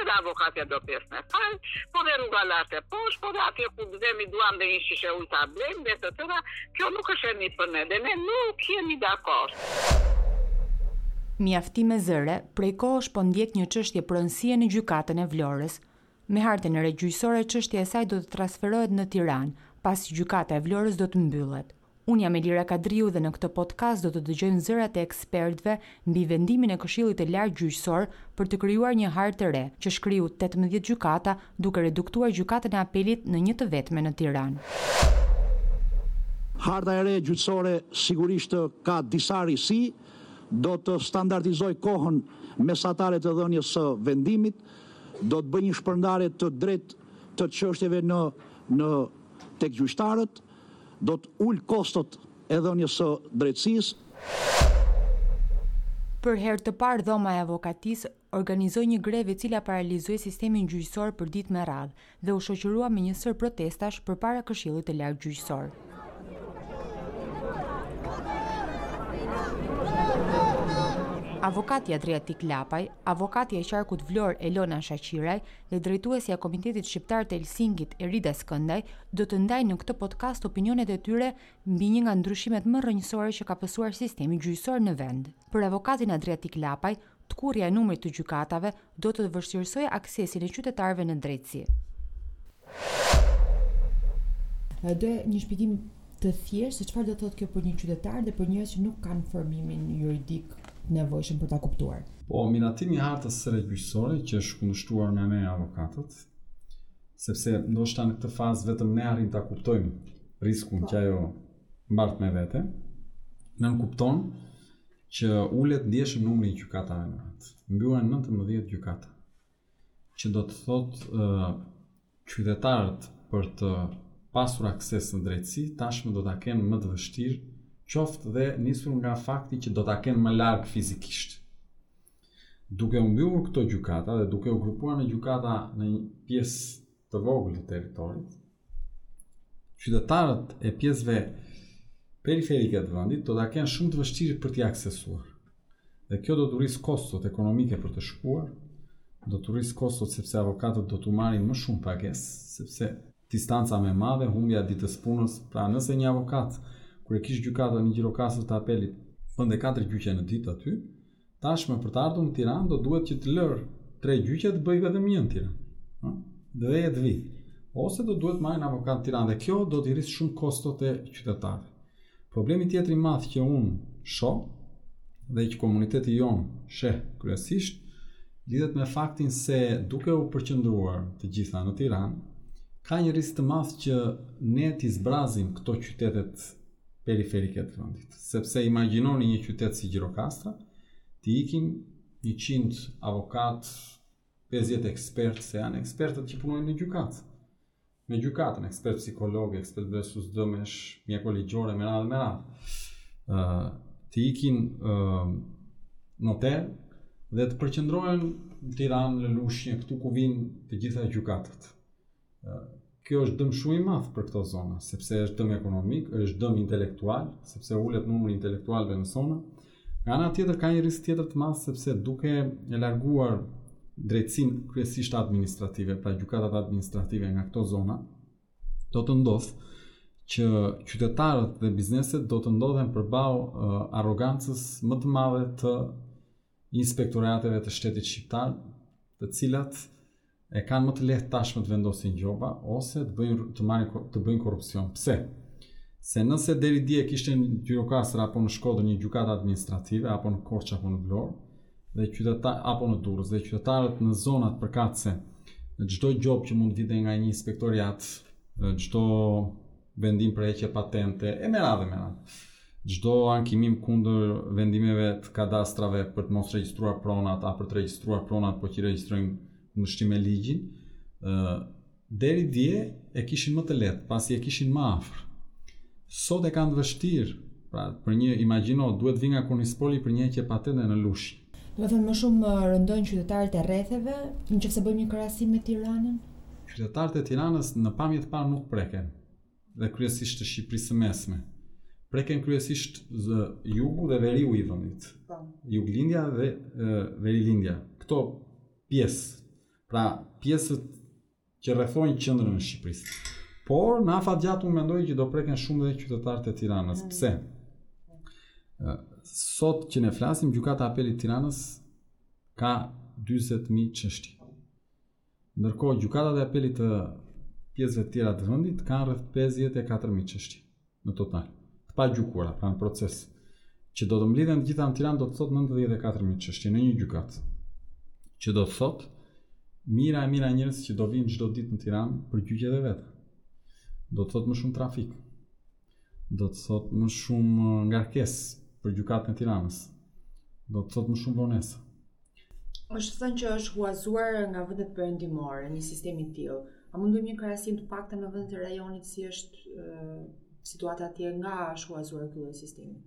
edhe avokatja do pjesën, më fal, po dhe rruga lartë e poshtë, po dhe atje ku vemi duam dhe një shishe ujë ta blejmë dhe të tëra, kjo nuk është e mirë për ne dhe ne nuk jemi dakord. Mjaftime Zere prej kohësh po ndjek një çështje pronësie në Gjykatën e Vlorës. Me hartën e re gjyqësore çështja e saj do të transferohet në Tiranë, pasi Gjykata e Vlorës do të mbyllet. Unë jam Elira Kadriu dhe në këtë podcast do të dëgjojmë zërat e ekspertëve mbi vendimin e Këshillit të Lartë Gjyqësor për të krijuar një hartë të re, që shkriu tetëmbëdhjetë gjykata, duke reduktuar Gjykatën e Apelit në një të vetme në Tiranë. Harta e re gjyqësore sigurisht ka disa risi, do të standardizojë kohën mesatare të dhënies së vendimit, do të bëjë një shpërndarje të drejtë të çështjeve në në tek gjyqtarët, Do të ulë kostot e dhënies së drejtësisë. Për herë të parë Dhoma e Avokatisë organizoi një grevë e cila paralizoi sistemin gjyqësor për ditë me radhë dhe u shoqërua me një sërë protestash përpara Këshillit të Lartë Gjyqësor. Avokati Adriatik Lapaj, avokatja e qarkut Vlorë Elona Shaqiraj, dhe drejtuesja e Komitetit Shqiptar të Helsinkit, Erida Skëndaj, do të ndajnë në këtë podcast opinionet e tyre mbi një nga ndryshimet më rrënjësore që ka pësuar sistemi gjyqësor në vend. Për avokatin Adriatik Lapaj, tkurrja e numrit të gjykatave do të vështirësojë aksesin e qytetarëve në drejtësi. Dhe një shpjegim të thjeshtë se çfarë do të thotë kjo për një qytetar dhe për njerëz që nuk kanë formimin juridik të nevojshëm për ta kuptuar. Po, miratimi i hartës së re gjyqësore që është kundërshtuar nga ne avokatët, sepse ndoshta në këtë fazë vetëm ne arrijmë ta kuptojmë riskun po. që ajo mbart me vete, nënkupton që ulet ndjeshëm numri i gjykatave në hartë. Mbyllen 19 gjykata. që do të thotë qytetarët për të pasur akses në drejtësi, tashmë do ta kenë më të vështirë, qoftë dhe nisur nga fakti që do ta kenë më larg fizikisht. Duke u mbyllur këto gjykata dhe duke u grupuar në gjykata në një pjesë të vogël të territorit, qytetarët e pjesëve periferike të vendit do ta kenë shumë të vështirë për t'i aksesuar. Dhe kjo do t'u rrisë kostot ekonomike për të shkuar, do t'u rrisë kostot sepse avokatët do t'u marrin më shumë pagesë, sepse distanca më e madhe, humbja e ditës punës, pra nëse një avokat kur e kish gjykatën në Gjirokastër të apelit bënte katër gjyqe në ditë aty, Tashmë për të ardhur në Tiranë do duhet që të lërë tre gjyqe të bëjë vetëm një në Tiranë. Ëh? Dhe të vijë. Ose do duhet të marrin avokat në Tiranë dhe kjo do të rrisë shumë kostot e qytetarëve. Problemi tjetër i madh që unë shoh dhe që komuniteti jonë sheh kryesisht lidhet me faktin se duke u përqendruar të gjitha në Tiranë, ka një risk të madh që ne t'i zbrazim këto qytetet periferike të vendit. Sepse imagjinoni një qytet si Gjirokastra, të ikin 100 avokatë, 50 ekspertë, se janë ekspertët që punojnë në gjykatë. Me gjykatën, ekspert psikolog, ekspert vlerësues dëmesh, mjeko-ligjorë, me radhë, me radhë. Të ikin uh, noterë dhe të përqendrohen në Tiranë, në Lushnjë, këtu ku vinë të gjitha gjykatat. Kjo është dëm shumë i madh për këto zona, sepse është dëm ekonomik, është dëm intelektual, sepse ulet numri i intelektualëve në zona. Nga ana tjetër ka një risk tjetër të madh sepse duke e larguar drejtësinë kryesisht administrative, pra gjykatat administrative nga këto zona, do të ndodhë që qytetarët dhe bizneset do të ndodhen përballë uh, arrogancës më të madhe të inspektorateve të shtetit shqiptar, të cilat e kanë më të lehtë tashmë të vendosin gjoba ose të bëjnë të marrin të bëjnë korrupsion. Pse? Se nëse deri dje kishte në Gjirokastër apo në Shkodër një gjykatë administrative apo në Korçë apo në Vlorë dhe qyteta apo në Durrës dhe qytetarët në zonat përkatëse në çdo gjobë që mund të vihej nga një inspektoriat, çdo vendim për heqje patente e me radhë me radhë. Çdo ankimim kundër vendimeve të kadastrave për të mos regjistruar pronat apo për të regjistruar pronat po që regjistrohen në kundërshtim me ligjin, ë deri dje e kishin më të lehtë, pasi e kishin më afër. Sot e kanë të vështirë. Pra, për një imagjino, duhet të vijë nga Konispoli për një heqje patente në Lushnjë. Domethënë më shumë rëndohen qytetarët e rretheve, në qoftë se bëjmë një krahasim me Tiranën? Qytetarët e Tiranës në pamje të parë nuk preken dhe kryesisht të Shqipërisë së Mesme. Preken kryesisht zë, jugu dhe veriu i vendit. Po. Juglindja dhe e, verilindja. Këto pjesë. Pra, pjesët që rrethojnë qendrën e Shqipërisë. Por në afatgjatë unë mendoj që do preken shumë dhe qytetarët e Tiranës. Mm. Pse? Sot që ne flasim, gjykata e apelit të Tiranës ka 40.000 çështje. Ndërkohë gjykatat e apelit të pjesëve të tjera të vendit kanë rreth 54.000 çështje. në total, të pagjykuara, pra në proces, që do të mblidhen të gjitha në Tiranë do të thotë 94000 çështje në një gjykatë. Që do të thotë mijëra e mijëra njerëz që do vijnë çdo ditë në Tiranë për gjyqet e veta. Do të thotë më shumë trafik. Do të thotë më shumë uh, ngarkesë për gjykatën e Tiranës. Do të thotë më shumë vonesa. Është thënë që është huazuar nga vendet perëndimore një sistem i tillë. A mund të bëjmë një krahasim të paktën me vendet e rajonit si është uh, situata atje nga është huazuar ky lloj sistemi?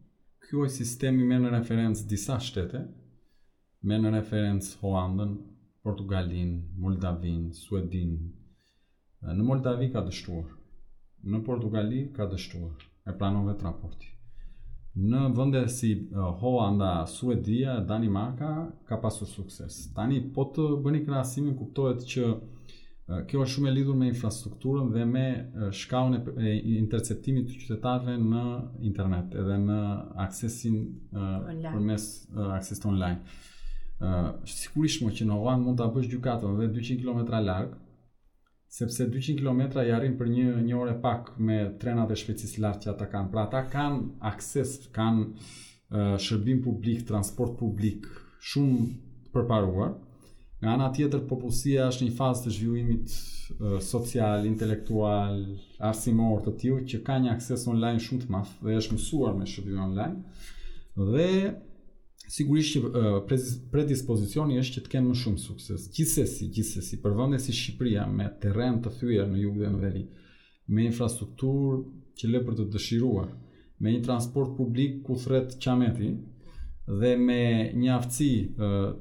Ky lloj sistemi merr në referencë disa shtete, merr në referencë Holandën, Portugalinë, Moldavinë, Suedinë, Në Moldavi ka dështuar. Në Portugali ka dështuar. E pranon vetë raporti. Në vende si Holanda, Suedia, Danimarka ka pasur sukses. Tani po të bëni krahasimin kuptohet që kjo është shumë e lidhur me infrastrukturën dhe me shkallën e interceptimit të qytetarëve në internet edhe në aksesin përmes aksesit online. Ë, është sigurisht që në Holandë mund ta bësh gjykatën edhe 200 kilometra larg, sepse 200 kilometra i arrin për një orë e pak me trenat e shpejtësisë së lartë që ata kanë. Pra ata kanë akses, kanë uh, shërbim publik, transport publik shumë të përparuar. Nga ana tjetër popullsia është në një fazë të zhvillimit uh, social, intelektual, arsimor të tillë që ka një akses online shumë të madh dhe është mësuar me shërbim online. Dhe sigurisht që predispozicioni është që të kenë më shumë sukses. Gjithsesi, gjithsesi, për vende si Shqipëria me terren të thyer në jug dhe në veri, me infrastrukturë që lë për të dëshiruar, me një transport publik ku thërret qameti dhe me një aftësi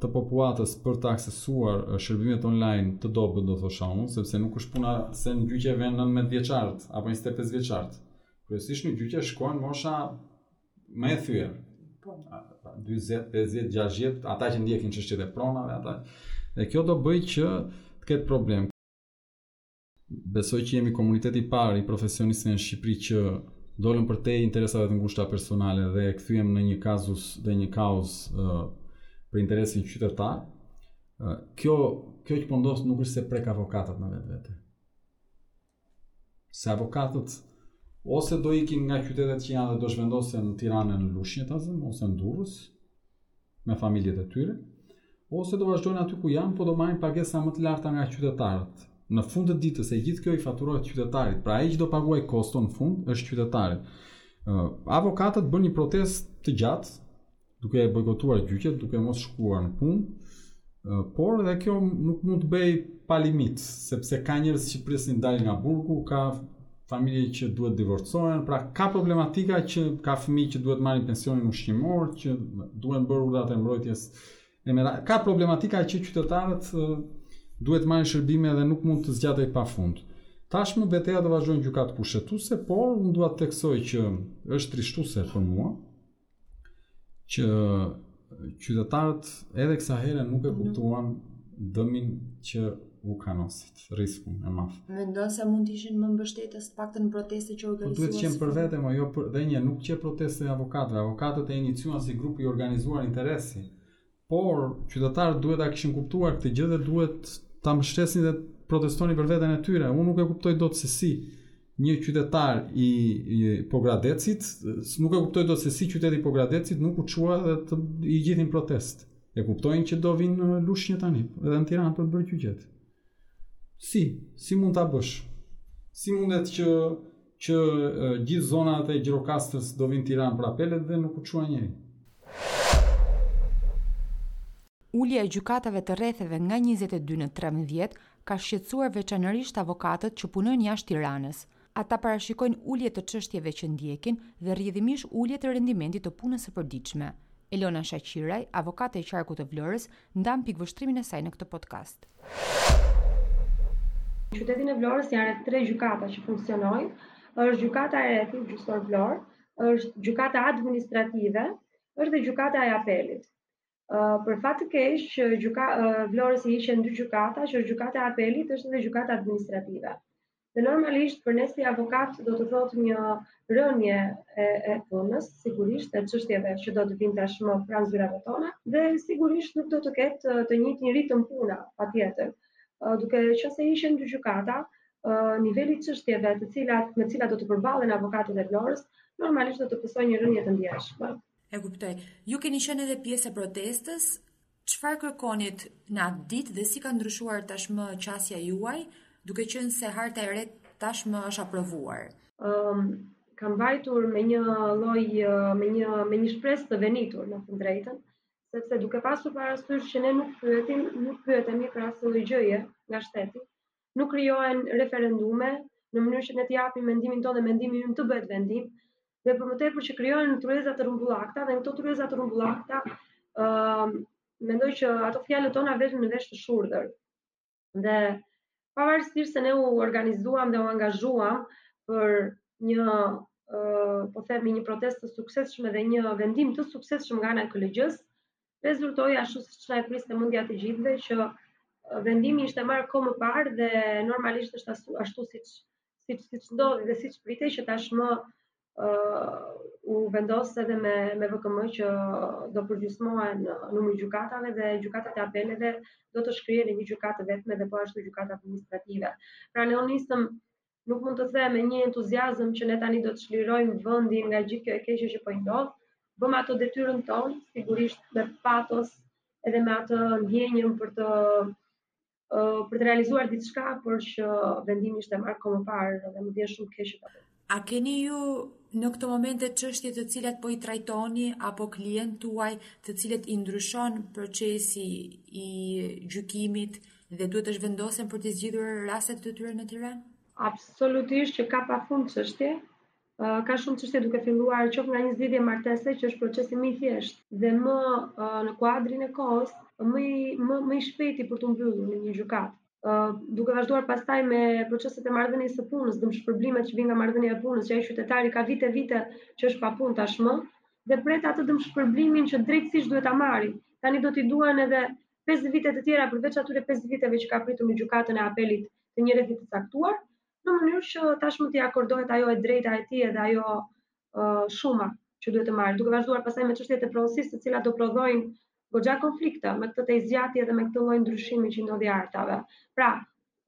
të popullatës për të aksesuar shërbimet online të dobët do thosha unë, sepse nuk është puna se në gjyqe vijnë 19 vjeçarët apo 25 vjeçarët. Kryesisht në gjyqe shkojnë mosha Më e thyer. Po. 40, 50, 60, ata që ndjekin çështjet e pronave, ata. Dhe kjo do bëjë që të ketë problem. Besoj që jemi komuniteti i parë i profesionistëve në Shqipëri që dolëm përtej interesave të ngushta personale dhe e kthyem në një kazus dhe një kauzë uh, për interesin qytetar. Uh, kjo kjo që po ndodh nuk është se prek avokatët në vetvete. Se avokatët ose do ikin nga qytetet që janë dhe do zhvendosen në Tiranë në Lushnjë ta zëmë ose në Durrës me familjet e tyre, ose do vazhdojnë aty ku janë, po do marrin pagesa më të larta nga qytetarët. Në fund të ditës e gjithë kjo i faturohet qytetarit. Pra ai që do paguajë koston në fund është qytetari. Avokatët bënë një protestë të gjatë duke e bojkotuar gjyqet, duke mos shkuar në punë, por edhe kjo nuk mund të bëhej pa limit, sepse ka njerëz që presin të dalin nga burgu, ka familje që duhet divorcohen, pra ka problematika që ka fëmijë që duhet marrin pensionin ushqimor, që duhen bërë urdhat e mbrojtjes e tjera. Ka problematika që qytetarët duhet marrin shërbime dhe nuk mund të zgjatej pa fund. Tashmë beteja do vazhdojë në Gjykatë Kushtetuese, por unë dua të theksoj që është trishtuese për mua, që qytetarët edhe kësaj here nuk e kuptuan dëmin që u kanoset, riskun e madh. Mendon se mund të ishin më mbështetës të paktën në protestën që organizuat? Po duhet të qenë për vete, mo, jo për, dhe një, nuk qe protestë e avokatëve. Avokatët e iniciuan si grup i organizuar interesi. Por qytetarët duhet ta kishin kuptuar këtë gjë dhe duhet ta mbështesnin dhe të protestonin për veten e tyre. Unë nuk e kuptoj dot se si një qytetar i, i Pogradecit, nuk e kuptoj dot se si qyteti i Pogradecit nuk u çua dhe të, i gjithi në protestë. E kuptojnë që do vijnë në Lushnjë tani, edhe në Tiranë për të bërë gjyqet. Si, si mund ta bësh? Si mundet që Që gjithë zonat e Gjirokastrës do vijnë në Tiranë për apelet dhe nuk u çua njeri. Ulja e gjykatave të rretheve nga njëzet e dy në trembëdhjetë ka shqetësuar veçanërisht avokatët që punojnë jashtë Tiranës. Ata parashikojnë ulje të çështjeve që ndjekin dhe rrjedhimisht ulje të rendimentit të punës së përditshme. Elona Shaqiraj, avokate e qarkut të Vlorës, Ndan pikëvështrimin e saj në këtë podcast. Në qytetin e Vlorës janë rreth tre gjykata që funksionojnë. Është gjykata e Rrethit Gjyqësor Vlorë, është gjykata administrative, është dhe gjykata e apelit. Uh, për fat të keq, gjyka uh, Vlorës i hiqen dy gjykata, që është gjykata e apelit, është edhe gjykata administrative. Dhe normalisht për ne si avokatë do të thotë një rënie e, e punës, sigurisht e çështjeve që do të vijnë tashmë pranë zyrave tona dhe sigurisht nuk do të ketë të njëjtin ritëm puna patjetër. Duke qenë se hiqen dy gjykata, niveli i çështjeve të cilat me të cilat do të përballen avokatët e Vlorës normalisht do të pësojë një rënie të ndjeshme. E kuptoj. Ju keni qenë edhe pjesë e protestës. Çfarë kërkonit në atë ditë dhe si ka ndryshuar tashmë qasja juaj, duke qenë se harta e re tashmë është aprovuar? Um, kam vajtur me një lloj me një me një shpresë të venitur them të drejtën, sepse duke pasur parasysh që ne nuk pyetim, nuk pyetemi për asnjë lloj gjëje nga shteti, nuk krijohen referendume në mënyrë që ne të japim mendimin tonë dhe mendimi ynë të bëhet vendim, dhe për më tepër që krijohen tryeza të rrumbullakta dhe në këto tryeza të rrumbullakta ë uh, mendoj që ato fjalët tona venë në vesh të shurdhër. Dhe pavarësisht se ne u organizuam dhe u angazhuam për një uh, po themi një protestë të suksesshme dhe një vendim të suksesshëm nga ana e KLGJ-së, rezultoi ashtu siç na e priste mendja të gjithëve që vendimi ishte marrë kohë më parë dhe normalisht është ashtu, ashtu siç siç siç ndodhi dhe siç pritej që tashmë uh, u vendos edhe me me VKM që do përgjysmohen numri i gjykatave dhe gjykatat e apeleve do të shkrihen në një gjykatë të vetme dhe po ashtu gjykata administrative. Pra ne u nisëm nuk mund të them me një entuziazëm që ne tani do të çlirojmë vendin nga gjithë kjo e keqe që po i ndodh. Bëmë atë detyrën tonë, sigurisht me patos edhe me atë ndjenjën për të për të realizuar diçka, por që vendimi ishte marrë kohë më parë dhe më vjen shumë keq atë. A keni ju në këto momente çështje të cilat po i trajtoni apo klientët tuaj, të cilët i ndryshon procesi i gjykimit Dhe duhet të zhvendosen për të zgjidhur rastet e tyre në Tiranë? Absolutisht që ka pa fund çështje, ka shumë çështje duke filluar qoftë nga një zgjidhje martese që është procesi më i thjeshtë dhe më në kuadrin e kohës më i më, më i shpejti për t'u mbyllur në një gjykatë. Uh, duke vazhduar pastaj me proceset e marrëdhënies së punës, dëmshpërblimet që vijnë nga marrëdhënia e punës, që ai qytetari ka vite vite që është pa punë tashmë dhe pret atë dëmshpërblimin që drejtësisht duhet ta marrë. Tani do t'i duhen edhe pesë vite të tjera përveç atyre pesë viteve që ka pritur në gjykatën e apelit të një rrethi të caktuar, në mënyrë që tashmë t'i akordohet ajo e drejta e tij dhe ajo uh, shuma që duhet të marrë, duke vazhduar pastaj me çështjet e pronësisë, të cilat do prodhojnë goxha konflikte me këtë tejzgjatje edhe me këtë lloj ndryshimi që i ndodhi hartave. Pra,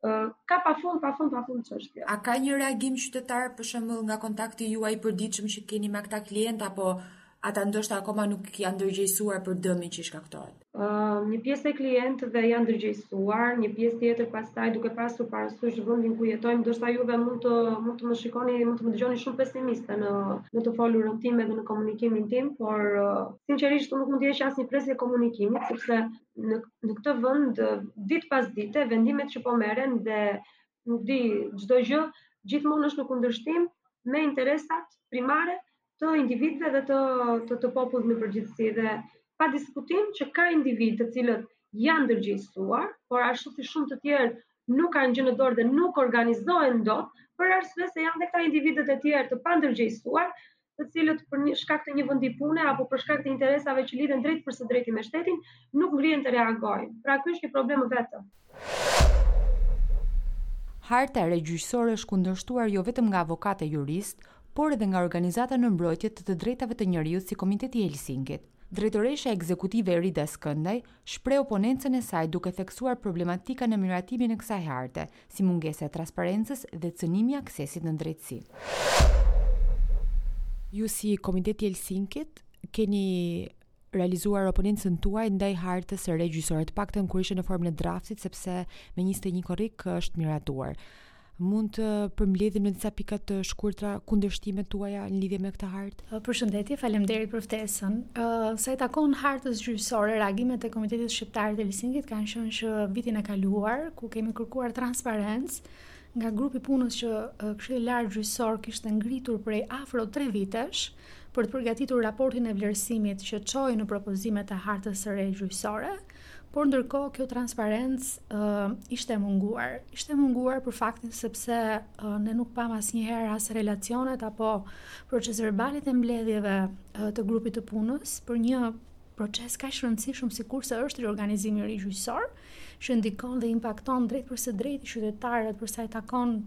ka pa fund, pa fund, pa fund çështje. A ka një reagim qytetar për shembull nga kontakti juaj i përditshëm që keni me këta klientë apo ata ndoshta akoma nuk janë ndërgjegjësuar për dëmin që i shkaktohet? Uh, një pjesë e klientëve janë ndërgjegjësuar, një pjesë tjetër pastaj duke pasur parasysh vendin ku jetojmë, ndoshta juve mund të mund të më shikoni, mund të më dëgjoni shumë pesimiste në në të folurën time dhe në komunikimin tim, por uh, sinqerisht nuk mund të jesh asnjë presje e komunikimit, sepse në në këtë vend ditë pas dite vendimet që po merren dhe nuk di çdo gjë gjithmonë është në kundërshtim me interesat primare të individëve dhe të të, të popullit në përgjithësi dhe pa diskutim që ka individë të cilët janë ndërgjegjësuar, por ashtu si shumë të tjerë nuk kanë gjë në dorë dhe nuk organizohen dot, për arsye se janë dhe këta individët e tjerë të pandërgjegjësuar, të cilët për shkak të një vendi pune apo për shkak të interesave që lidhen drejtpërsëdrejti me shtetin, nuk ngrihen të reagojnë. Pra ky është një problem vetëm. Harta e re gjyqësore është kundërshtuar jo vetëm nga avokatë e juristë, por edhe nga organizata në mbrojtje të të drejtave të njeriut si Komiteti i Helsinkit. Drejtoresha ekzekutive Erida Skëndaj shpreh oponencën e saj duke theksuar problematika në miratimin e kësaj harte, si mungesa e transparencës dhe cënimi i aksesit në drejtësi. Ju si Komiteti i Helsinkit keni realizuar oponencën tuaj ndaj hartës së re gjyqësore, të paktën kur ishte në formën e draftit, sepse me 21 korrik është miratuar. Mund të përmbledhim në disa pika të shkurtra kundërshtimet tuaja në lidhje me këtë hartë? Përshëndetje, faleminderit për ftesën. Sa i takon hartës gjyqësore, reagimet e Komitetit Shqiptar të Helsinkit kanë qenë që vitin e kaluar, ku kemi kërkuar transparencë nga grupi i punës që Këshilli i Lartë Gjyqësor kishte ngritur prej afro 3 vitesh për të përgatitur raportin e vlerësimit që çoi në propozimet e hartës së re gjyqësore. Por ndërkohë kjo transparencë uh, ishte munguar. Ishte munguar për faktin sepse uh, ne nuk pamë asnjëherë as relacionet apo procesverbalet e mbledhjeve uh, të grupit të punës për një proces kaq të rëndësishëm sikurse është riorganizimi gjyqësor, që ndikon dhe impakton drejtpërsëdrejti qytetarët për sa i takon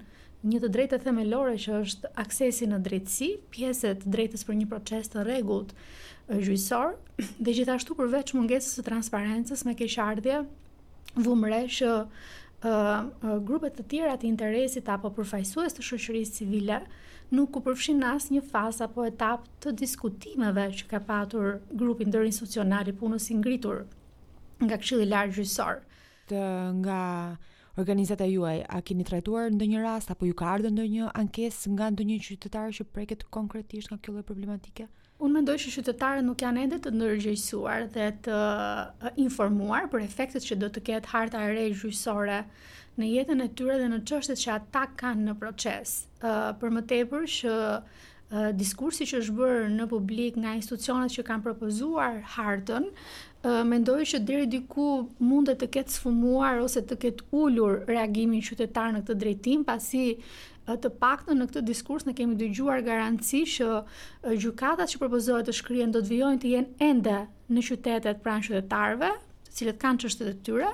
një të drejtë themelore që është aksesi në drejtësi, pjesë e të drejtës për një proces të rregullt gjyqësor dhe gjithashtu përveç mungesës së transparencës me keqardhje vumë re që grupe të tjera të interesit apo përfaqësues të shoqërisë civile nuk u përfshinë në asnjë fazë apo etapë të diskutimeve që ka patur grupi ndërinstitucional i punës i ngritur nga Këshilli i Lartë Gjyqësor. Nga organizata juaj, a keni trajtuar ndonjë rast apo ju ka ardhur ndonjë ankesë nga ndonjë qytetar që preket konkretisht nga kjo lloj problematike? Unë mendoj që qytetarët nuk janë ende të ndërgjegjësuar dhe të informuar për efektet që do të ketë harta e re gjyqësore në jetën e tyre dhe në çështjet që ata kanë në proces. Ë për më tepër që diskursi që është bërë në publik nga institucionet që kanë propozuar hartën, mendoj që deri diku mundet të ketë sfumuar ose të ketë ulur reagimin qytetar në këtë drejtim, pasi të paktën në këtë diskurs ne kemi dëgjuar garanci që gjykatat që propozohet të shkrihen do të vijojnë të jenë ende në qytetet pranë qytetarëve, të cilët kanë çështjet e tyre,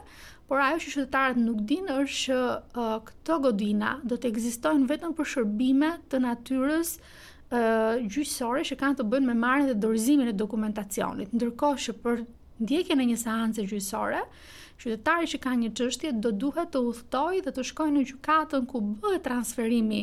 por ajo që qytetarët nuk dinë është që uh, këto godina do të ekzistojnë vetëm për shërbime të natyrës uh, gjyqësore që kanë të bëjnë me marrjen dhe dorëzimin e dokumentacionit, ndërkohë që për Ndjekjen e një seance gjyqësore, qytetari që ka një çështje do duhet të udhëtojë dhe të shkojë në gjykatën ku bëhet transferimi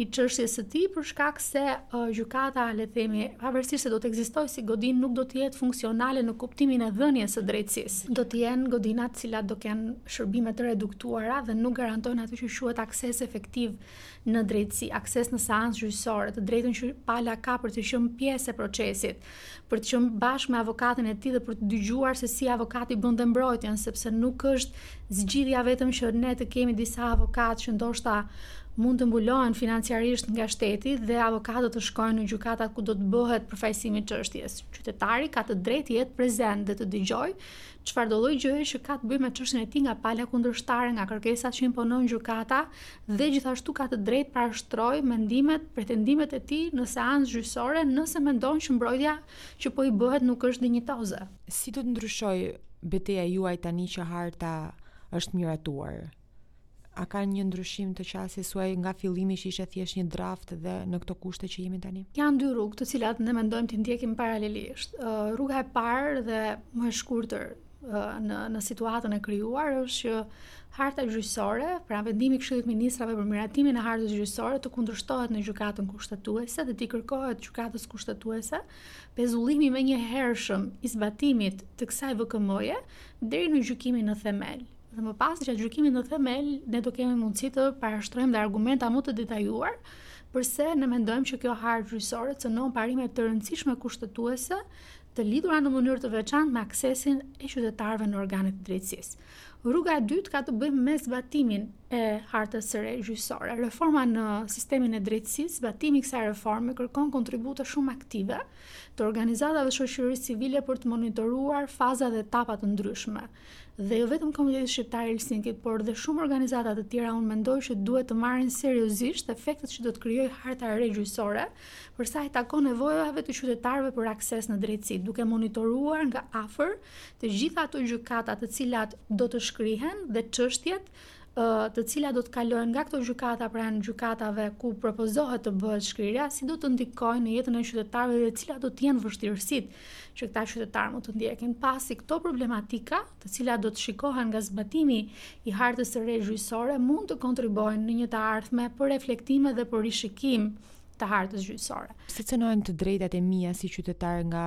i çështjes së tij për shkak se uh, gjykata, le të themi, pavarësisht se do të ekzistojë si godinë, nuk do të jetë funksionale në kuptimin e dhënies së drejtësisë. Do të jenë godina të cilat do kenë shërbime të reduktuara dhe nuk garantojnë atë që quhet akses efektiv në drejtësi, akses në seancë gjyqësore, të drejtën që pala ka për të qenë pjesë e procesit, për të qenë bashkë me avokatin e tij dhe për të dëgjuar se si avokati bën dhe mbrojtjen, sepse nuk është zgjidhja vetëm që ne të kemi disa avokatë që ndoshta mund të mbulohen financiarisht nga shteti dhe avokatët të shkojnë në gjykatat ku do të bëhet përfaqësimi i çështjes. Qytetari ka të drejtë të jetë prezent dhe të dëgjojë Çfarëdolloj gjëje që ka të bëjë me çështjen e tij nga pala kundërshtare, nga kërkesat që imponon gjykata dhe gjithashtu ka të drejtë parashtrojë mendimet, pretendimet e tij në seancë gjyqësore nëse mendon që mbrojtja që po i bëhet nuk është dinjitoze. Si do të ndryshojë beteja juaj tani që harta është miratuar? A ka një ndryshim të qasjes suaj nga fillimi që ishte thjesht një draft dhe në këto kushte që jemi tani? Janë dy rrugë të cilat ne mendojmë t'i ndjekim paralelisht. Rruga e parë dhe më e shkurtër në në situatën e krijuar është që harta gjyqësore, pra vendimi i Këshillit të Ministrave për miratimin e hartës gjyqësore të kundërshtohet në Gjykatën Kushtetuese dhe t'i kërkohet Gjykatës Kushtetuese pezullimi i menjëhershëm i zbatimit të kësaj VKM-je deri në gjykimin në themel. Dhe më pas gjatë gjykimit në themel, ne do kemi mundësi të parashtrojmë dhe argumenta më të detajuar, përse ne mendojmë që kjo hartë gjyqësore cënon parime të rëndësishme kushtetuese të lidhura në mënyrë të veçantë me aksesin e qytetarëve në organet e drejtësisë. Rruga e dytë ka të bëjë me zbatimin e hartës së re gjyqësore. Reforma në sistemin e drejtësisë, zbatimi i kësaj reforme kërkon kontribute shumë aktive të organizatave të shoqërisë civile për të monitoruar faza dhe etapa të ndryshme. Dhe jo vetëm Komiteti Shqiptar i Helsinkit, por dhe shumë organizata të tjera, unë mendoj që duhet të marrin seriozisht efektet që do të krijojë harta e re gjyqësore, për sa i takon nevojave të qytetarëve për akses në drejtësi, duke monitoruar nga afër të gjitha ato gjykata të cilat do të shkrihen dhe çështjet të cilat do të kalojnë nga këto gjykata pranë gjykatave ku propozohet të bëhet shkrirja, si do të ndikojnë në jetën e qytetarëve dhe cilat do të jenë vështirësitë që këta qytetarë mund të ndjekin, pasi këto problematika, të cilat do të shikohen nga zbatimi i hartës së re gjyqësore, mund të kontribuojnë në një të ardhme për reflektime dhe për rishikim të hartës gjyqësore. Si cënohen të drejtat e mia si qytetar nga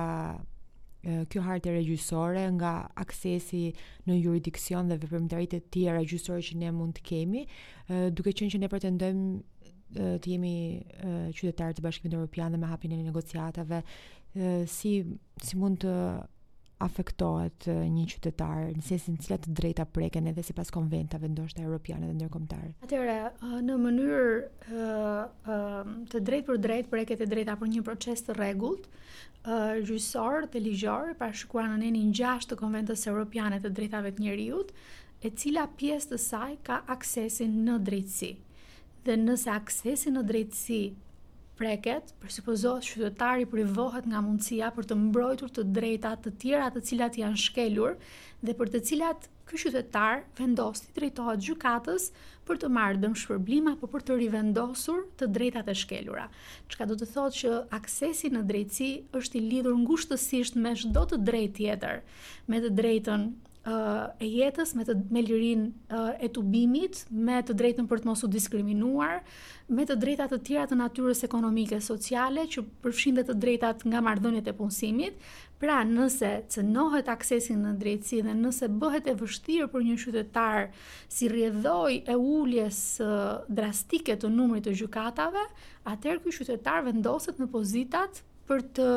kjo hartë e re gjyqësore nga aksesi në juridiksion dhe veprimtaritë e tjera gjyqësore që ne mund të kemi, duke qenë që ne pretendojmë të jemi qytetarë të Bashkimit Evropian dhe me hapjen e negociatave, si si mund të afektohet një qytetar në sensin se cilat të drejta preken edhe sipas konventave ndoshta europiane dhe ndërkombëtare. Atëherë, në mënyrë të drejtpërdrejtë preket e drejta për një proces të rregullt, gjyqësor dhe ligjor, parashikuar në nenin 6 të Konventës Europiane të Drejtave të Njeriut, e cila pjesë të saj ka aksesin në drejtësi. Dhe nëse aksesi në drejtësi preket, presupozohet qytetari privohet nga mundësia për të mbrojtur të drejta të tjera të cilat janë shkelur dhe për të cilat Ky qytetar vendos t'i drejtohet gjykatës për të marrë dëmshpërblim apo për të rivendosur të drejtat e shkelura, çka do të thotë që aksesi në drejtësi është i lidhur ngushtësisht me çdo të drejtë tjetër, me të drejtën e jetës me të me lirinë e tubimit, me të drejtën për të mos u diskriminuar, me të drejta të tjera të natyrës ekonomike, sociale, që përfshin dhe të drejtat nga marrëdhëniet e punësimit, Pra, nëse cënohet aksesi në drejtësi dhe nëse bëhet e vështirë për një qytetar si rrjedhojë e uljes drastike të numrit të gjykatave, atëherë ky qytetar vendoset në pozitat për të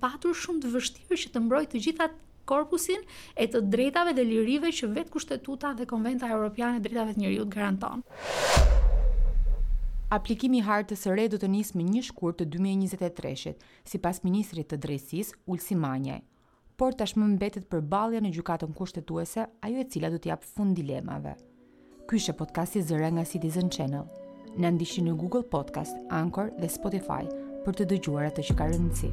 patur shumë të vështirë që të mbrojë të gjitha korpusin e të drejtave dhe lirive që vetë Kushtetuta dhe Konventa Europiane e Drejtave të Njeriut garanton. Aplikimi i hartës së re do të nisë më një shkurt të dy mijë e njëzet e treshit, sipas ministrit të Drejtësisë, Ulsi Manja. Por tashmë mbetet përballja në Gjykatën Kushtetuese, ajo e cila do t'i japë fund dilemave. Ky ishte podcasti Zëra nga Citizens Channel. Na ndiqni në Google Podcast, Anchor dhe Spotify për të dëgjuar atë që ka rëndësi.